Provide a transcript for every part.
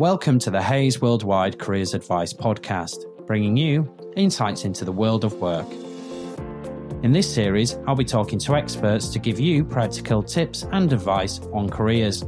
Welcome to the Hays Worldwide Careers Advice Podcast, bringing you insights into the world of work. In this series, I'll be talking to experts to give you practical tips and advice on careers.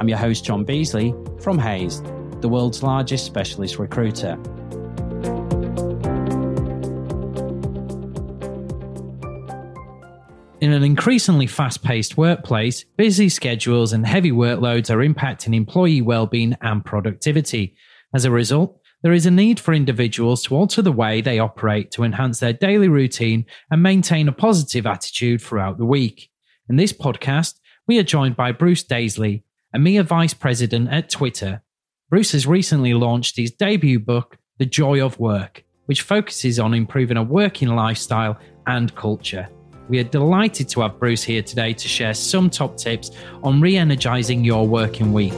I'm your host, John Beasley from Hays, the world's largest specialist recruiter. In an increasingly fast paced workplace, busy schedules and heavy workloads are impacting employee well-being and productivity. As a result, there is a need for individuals to alter the way they operate to enhance their daily routine and maintain a positive attitude throughout the week. In this podcast, we are joined by Bruce Daisley, a EMEA Vice President at Twitter. Bruce has recently launched his debut book, The Joy of Work, which focuses on improving a working lifestyle and culture. We are delighted to have Bruce here today to share some top tips on re energizing your working week.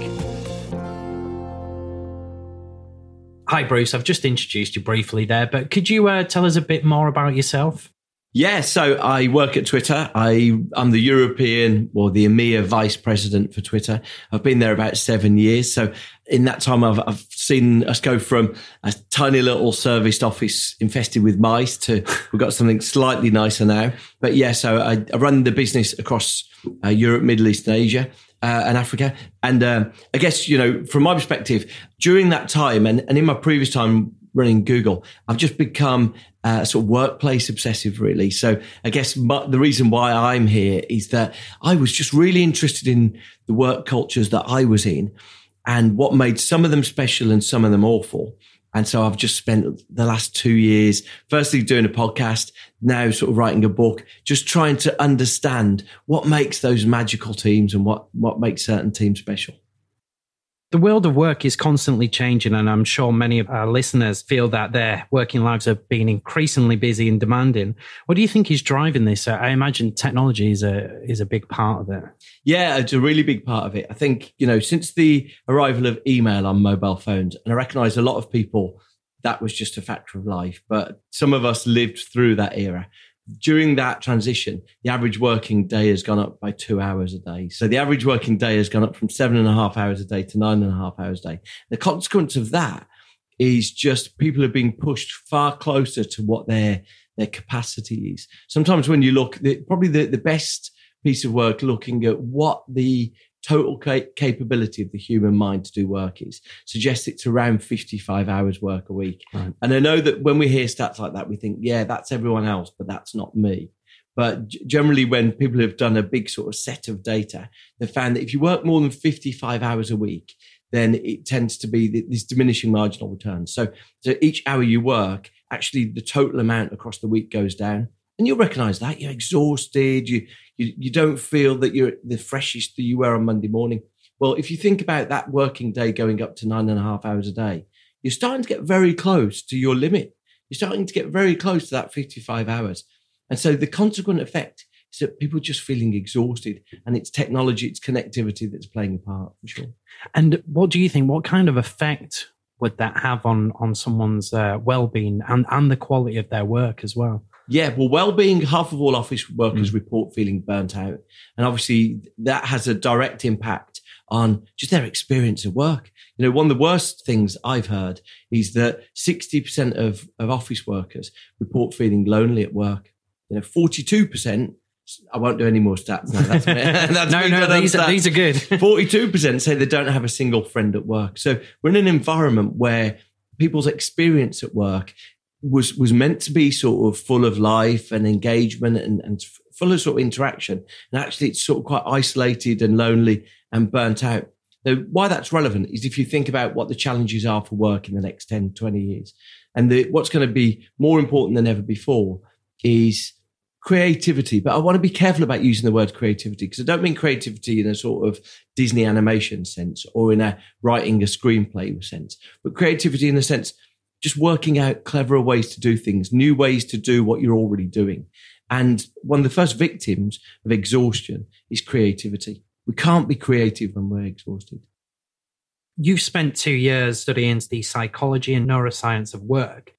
Hi, Bruce. I've just introduced you briefly there, but could you uh, tell us a bit more about yourself? Yeah, so I work at Twitter. I, I'm the European or the EMEA vice president for Twitter. I've been there about seven years. So in that time, I've, I've seen us go from a tiny little serviced office infested with mice to we've got something slightly nicer now. But yeah, so I, I run the business across uh, Europe, Middle East, and Asia. Uh, and Africa. And uh, I guess, you know, from my perspective, during that time and, and in my previous time running Google, I've just become uh, sort of workplace obsessive, really. So I guess my, the reason why I'm here is that I was just really interested in the work cultures that I was in and what made some of them special and some of them awful. And so I've just spent the last two years, firstly doing a podcast, now sort of writing a book, just trying to understand what makes those magical teams and what, what makes certain teams special. The world of work is constantly changing, and I'm sure many of our listeners feel that their working lives have been increasingly busy and demanding. What do you think is driving this? I imagine technology is a is a big part of it. Yeah, it's a really big part of it. I think you know since the arrival of email on mobile phones, and I recognise a lot of people that was just a factor of life, but some of us lived through that era during that transition, the average working day has gone up by two hours a day. So the average working day has gone up from seven and a half hours a day to nine and a half hours a day. The consequence of that is just people are being pushed far closer to what their their capacity is. Sometimes when you look, the, probably the, the best piece of work looking at what the total ca- capability of the human mind to do work is suggests it's around 55 hours work a week. Right. And I know that when we hear stats like that, we think, yeah, that's everyone else, but that's not me. But generally, when people have done a big sort of set of data, they've found that if you work more than 55 hours a week, then it tends to be this diminishing marginal returns. So, so each hour you work, actually the total amount across the week goes down. And you'll recognize that you're exhausted. You, you, you don't feel that you're the freshest that you were on Monday morning. Well, if you think about that working day going up to nine and a half hours a day, you're starting to get very close to your limit. You're starting to get very close to that 55 hours. And so the consequent effect is that people are just feeling exhausted and it's technology, it's connectivity that's playing a part for sure. And what do you think? What kind of effect would that have on, on someone's uh, well-being and, and the quality of their work as well? Yeah, well, well-being. Half of all office workers mm. report feeling burnt out, and obviously that has a direct impact on just their experience of work. You know, one of the worst things I've heard is that sixty percent of of office workers report feeling lonely at work. You know, forty-two percent. I won't do any more stats now. That's, that's no, no, these are, these are good. Forty-two percent say they don't have a single friend at work. So we're in an environment where people's experience at work was was meant to be sort of full of life and engagement and, and full of sort of interaction. And actually, it's sort of quite isolated and lonely and burnt out. Now, why that's relevant is if you think about what the challenges are for work in the next 10, 20 years. And the, what's going to be more important than ever before is creativity. But I want to be careful about using the word creativity because I don't mean creativity in a sort of Disney animation sense or in a writing a screenplay sense, but creativity in the sense just working out cleverer ways to do things, new ways to do what you're already doing. And one of the first victims of exhaustion is creativity. We can't be creative when we're exhausted. You've spent two years studying the psychology and neuroscience of work.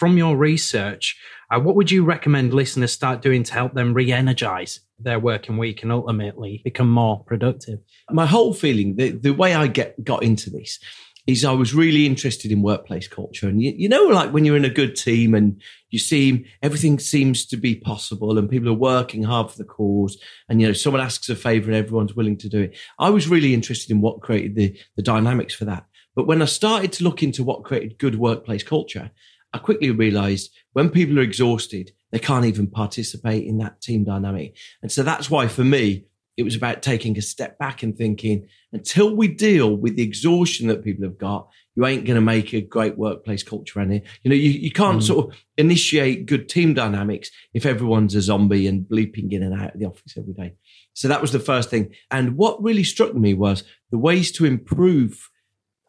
From your research, uh, what would you recommend listeners start doing to help them re energize their working week and ultimately become more productive? My whole feeling, the, the way I get got into this is I was really interested in workplace culture. And you, you know, like when you're in a good team and you see everything seems to be possible and people are working hard for the cause and, you know, someone asks a favor and everyone's willing to do it. I was really interested in what created the, the dynamics for that. But when I started to look into what created good workplace culture, I quickly realized when people are exhausted, they can't even participate in that team dynamic. And so that's why for me, it was about taking a step back and thinking, until we deal with the exhaustion that people have got, you ain't going to make a great workplace culture around here. You know, you, you can't mm. sort of initiate good team dynamics if everyone's a zombie and bleeping in and out of the office every day. So that was the first thing. And what really struck me was the ways to improve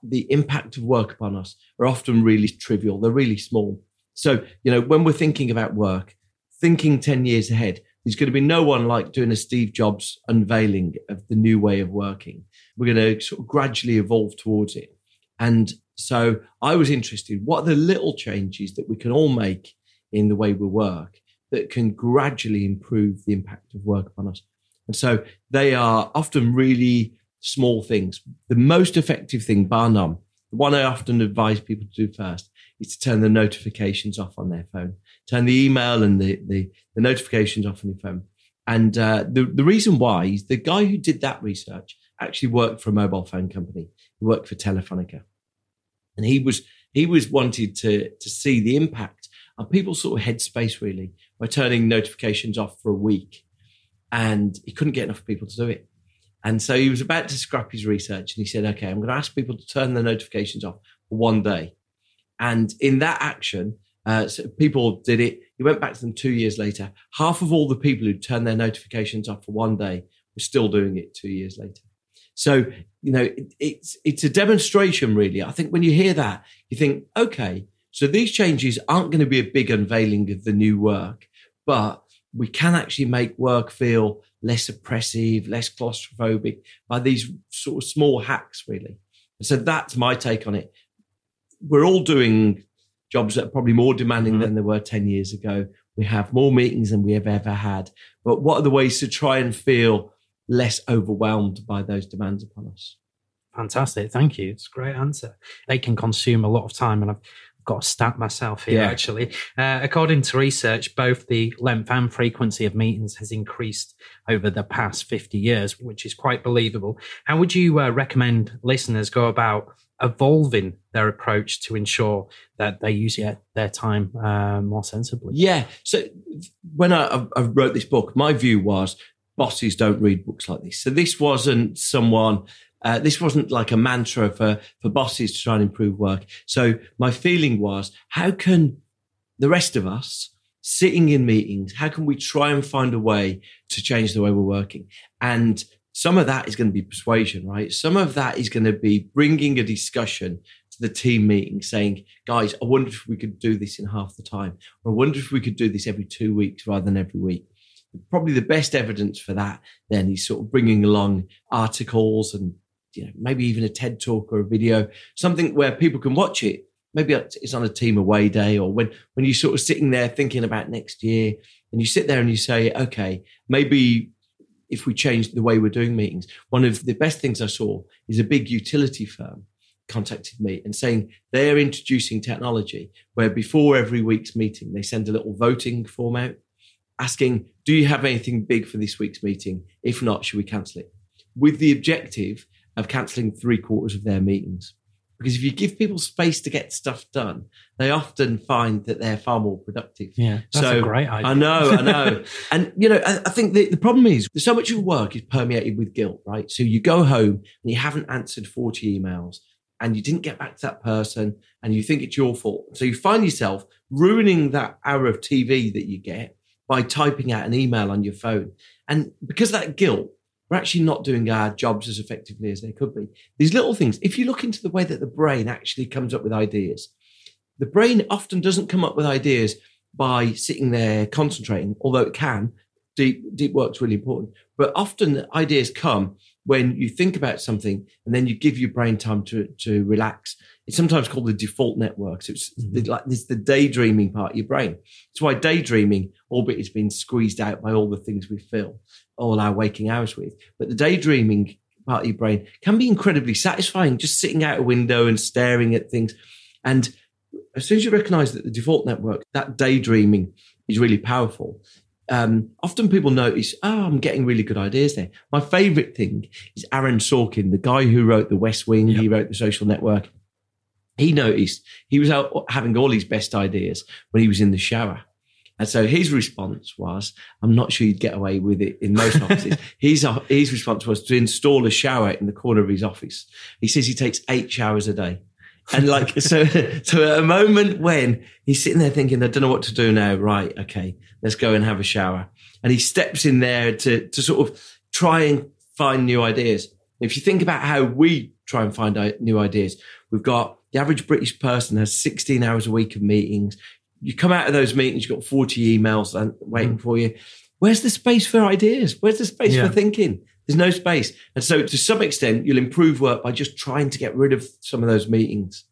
the impact of work upon us are often really trivial. They're really small. So, you know, when we're thinking about work, thinking 10 years ahead, there's going to be no one like doing a Steve Jobs unveiling of the new way of working. We're going to sort of gradually evolve towards it. And so I was interested, what are the little changes that we can all make in the way we work that can gradually improve the impact of work upon us? And so they are often really small things. The most effective thing, bar none, the one I often advise people to do first is to turn the notifications off on their phone turn the email and the, the, the notifications off on your phone. And uh, the, the reason why is the guy who did that research actually worked for a mobile phone company. He worked for Telefonica. And he was he was wanted to to see the impact on people's sort of headspace really by turning notifications off for a week. And he couldn't get enough people to do it. And so he was about to scrap his research and he said, okay, I'm going to ask people to turn their notifications off for one day. And in that action, uh, so people did it. He went back to them two years later. Half of all the people who turned their notifications off for one day were still doing it two years later. So you know, it, it's it's a demonstration, really. I think when you hear that, you think, okay, so these changes aren't going to be a big unveiling of the new work, but we can actually make work feel less oppressive, less claustrophobic by these sort of small hacks, really. So that's my take on it. We're all doing jobs that are probably more demanding mm-hmm. than they were 10 years ago. We have more meetings than we have ever had. But what are the ways to try and feel less overwhelmed by those demands upon us? Fantastic. Thank you. It's a great answer. They can consume a lot of time. And I've got a stat myself here, yeah. actually. Uh, according to research, both the length and frequency of meetings has increased over the past 50 years, which is quite believable. How would you uh, recommend listeners go about evolving their approach to ensure that they use their time uh, more sensibly. Yeah. So when I, I, wrote this book, my view was bosses don't read books like this. So this wasn't someone. Uh, this wasn't like a mantra for for bosses to try and improve work. So my feeling was, how can the rest of us sitting in meetings, how can we try and find a way to change the way we're working? And some of that is going to be persuasion, right? Some of that is going to be bringing a discussion to the team meeting saying, guys, I wonder if we could do this in half the time, or I wonder if we could do this every two weeks rather than every week. Probably the best evidence for that then is sort of bringing along articles and you know, maybe even a TED talk or a video, something where people can watch it. Maybe it's on a team away day or when, when you're sort of sitting there thinking about next year and you sit there and you say, okay, maybe if we change the way we're doing meetings. One of the best things I saw is a big utility firm contacted me and saying they're introducing technology where before every week's meeting, they send a little voting form out asking, do you have anything big for this week's meeting? If not, should we cancel it? With the objective of cancelling three quarters of their meetings. Because if you give people space to get stuff done, they often find that they're far more productive. Yeah, that's so, a great idea. I know, I know. and, you know, I, I think the, the problem is so much of work is permeated with guilt, right? So you go home and you haven't answered 40 emails and you didn't get back to that person and you think it's your fault. So you find yourself ruining that hour of TV that you get by typing out an email on your phone. And because that guilt, we're actually not doing our jobs as effectively as they could be. These little things, if you look into the way that the brain actually comes up with ideas, the brain often doesn't come up with ideas by sitting there concentrating, although it can. Deep, deep work's really important. But often ideas come when you think about something and then you give your brain time to, to relax. It's sometimes called the default network. So it's mm-hmm. the, like this the daydreaming part of your brain. It's why daydreaming, albeit it's been squeezed out by all the things we fill all our waking hours with. But the daydreaming part of your brain can be incredibly satisfying just sitting out a window and staring at things. And as soon as you recognize that the default network, that daydreaming is really powerful, um, often people notice, oh, I'm getting really good ideas there. My favorite thing is Aaron Sorkin, the guy who wrote The West Wing, yep. he wrote The Social Network. He noticed he was out having all his best ideas when he was in the shower. And so his response was, I'm not sure you'd get away with it in most offices. his, his response was to install a shower in the corner of his office. He says he takes eight showers a day. And like, so, so at a moment when he's sitting there thinking, I don't know what to do now. Right. Okay. Let's go and have a shower. And he steps in there to, to sort of try and find new ideas. If you think about how we try and find new ideas, we've got the average British person has 16 hours a week of meetings. You come out of those meetings, you've got 40 emails waiting mm. for you. Where's the space for ideas? Where's the space yeah. for thinking? There's no space. And so to some extent, you'll improve work by just trying to get rid of some of those meetings.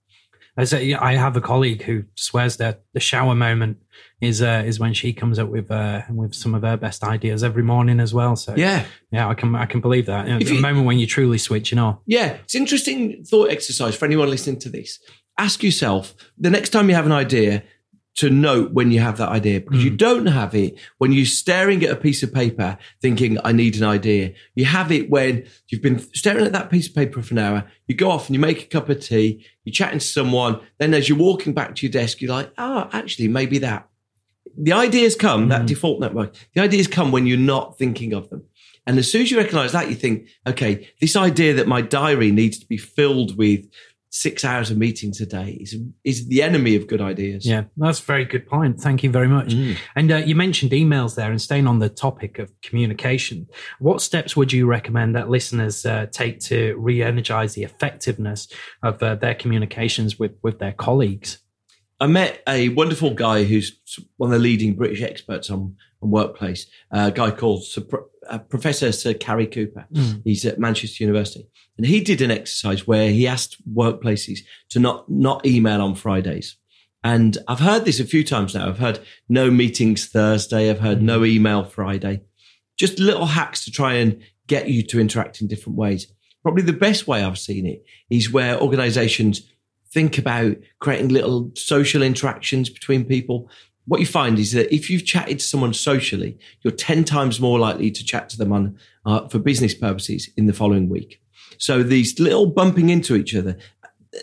As a, I have a colleague who swears that the shower moment is uh, is when she comes up with uh, with some of her best ideas every morning as well. So yeah, yeah, I can I can believe that. You know, the you, moment when you're truly switching on. Yeah, it's interesting thought exercise for anyone listening to this. Ask yourself the next time you have an idea, to note when you have that idea because mm. you don't have it when you're staring at a piece of paper thinking, I need an idea. You have it when you've been staring at that piece of paper for an hour. You go off and you make a cup of tea, you're chatting to someone. Then as you're walking back to your desk, you're like, oh, actually, maybe that. The ideas come, mm. that default network, the ideas come when you're not thinking of them. And as soon as you recognize that, you think, okay, this idea that my diary needs to be filled with six hours of meetings a day is, is the enemy of good ideas. Yeah, that's a very good point. Thank you very much. Mm. And uh, you mentioned emails there, and staying on the topic of communication, what steps would you recommend that listeners uh, take to re energize the effectiveness of uh, their communications with, with their colleagues? I met a wonderful guy who's one of the leading British experts on, on workplace, a guy called Sir, uh, Professor Sir Cary Cooper. Mm. He's at Manchester University. And he did an exercise where he asked workplaces to not, not email on Fridays. And I've heard this a few times now. I've heard no meetings Thursday. I've heard no email Friday. Just little hacks to try and get you to interact in different ways. Probably the best way I've seen it is where organizations think about creating little social interactions between people. What you find is that if you've chatted to someone socially, you're 10 times more likely to chat to them on, uh, for business purposes in the following week. So these little bumping into each other,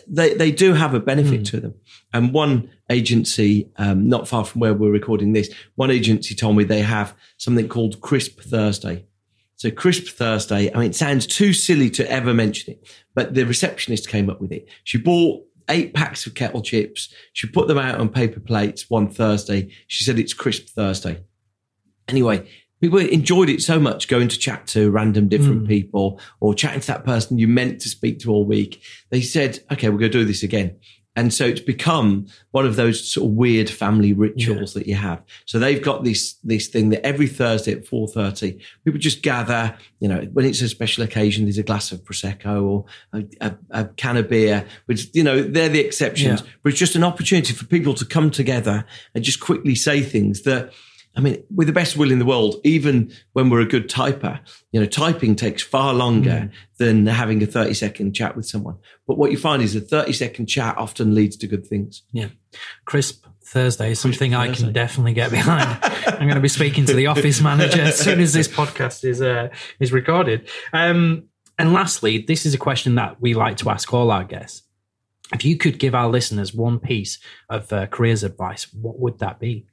they, they do have a benefit mm. to them. And one agency, um, not far from where we're recording this, one agency told me they have something called Crisp Thursday. So Crisp Thursday, I mean, it sounds too silly to ever mention it, but the receptionist came up with it. She bought eight packs of kettle chips. She put them out on paper plates one Thursday. She said it's Crisp Thursday. Anyway, people enjoyed it so much going to chat to random different mm. people or chatting to that person you meant to speak to all week. They said, okay, we're going to do this again. And so it's become one of those sort of weird family rituals yeah. that you have. So they've got this, this thing that every Thursday at 4.30, people just gather, you know, when it's a special occasion, there's a glass of Prosecco or a, a, a can of beer, which, you know, they're the exceptions, yeah. but it's just an opportunity for people to come together and just quickly say things that, I mean, with the best will in the world, even when we're a good typer, you know, typing takes far longer mm. than having a 30 second chat with someone. But what you find is a 30 second chat often leads to good things. Yeah. Crisp Thursday is something Crisp I can definitely get behind. I'm going to be speaking to the office manager as soon as this podcast is, uh, is recorded. Um, and lastly, this is a question that we like to ask all our guests. If you could give our listeners one piece of uh, careers advice, what would that be?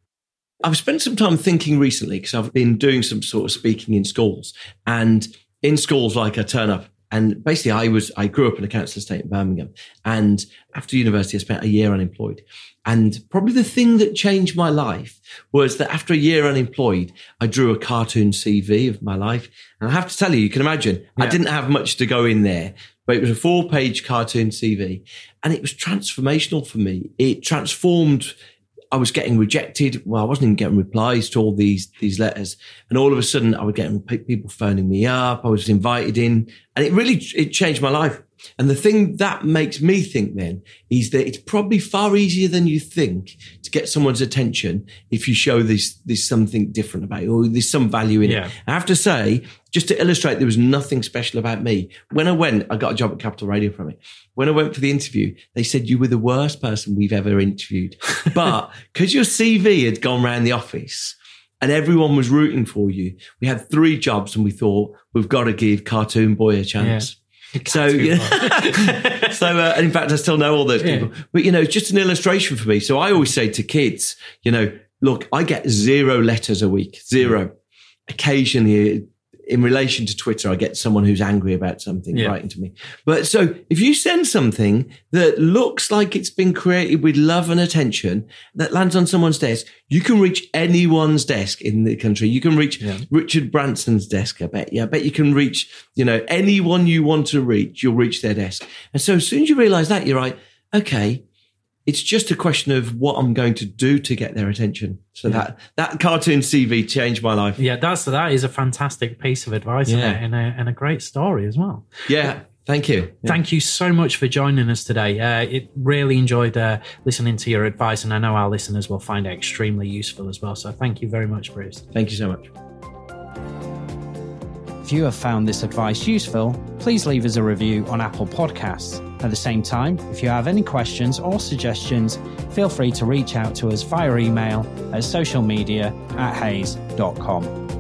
I've spent some time thinking recently because I've been doing some sort of speaking in schools and in schools, like I turn up and basically I was, I grew up in a council estate in Birmingham and after university, I spent a year unemployed. And probably the thing that changed my life was that after a year unemployed, I drew a cartoon CV of my life. And I have to tell you, you can imagine yeah. I didn't have much to go in there, but it was a four page cartoon CV and it was transformational for me. It transformed I was getting rejected. Well, I wasn't even getting replies to all these these letters, and all of a sudden, I was getting people phoning me up. I was invited in, and it really it changed my life. And the thing that makes me think then is that it's probably far easier than you think to get someone's attention if you show this there's something different about it or there's some value in Yeah. it. I have to say, just to illustrate, there was nothing special about me. When I went, I got a job at Capital Radio from it. When I went for the interview, they said you were the worst person we've ever interviewed. But because your CV had gone round the office and everyone was rooting for you, we had three jobs and we thought we've got to give Cartoon Boy a chance. So, so uh, in fact, I still know all those Yeah. people. But you know, it's just an illustration for me. So I always say to kids, you know, look, I get zero letters a week, zero. Occasionally, in relation to Twitter, I get someone who's angry about something Yeah. writing to me. But so if you send something that looks like it's been created with love and attention that lands on someone's desk, you can reach anyone's desk in the country. You can reach Yeah. Richard Branson's desk. I bet. Yeah, I bet you can reach, you know, anyone you want to reach, you'll reach their desk. And so as soon as you realize that, you're like, okay, it's just a question of what I'm going to do to get their attention. So that, that cartoon CV changed my life. Yeah, that's that is a fantastic piece of advice Yeah. and, a, and a great story as well. Yeah. Thank you. Yeah. Thank you so much for joining us today. Uh, it really enjoyed uh, listening to your advice, and I know our listeners will find it extremely useful as well. So thank you very much, Bruce. Thank you so much. If you have found this advice useful, please leave us a review on Apple Podcasts. At the same time, if you have any questions or suggestions, feel free to reach out to us via email at socialmedia at hays.com.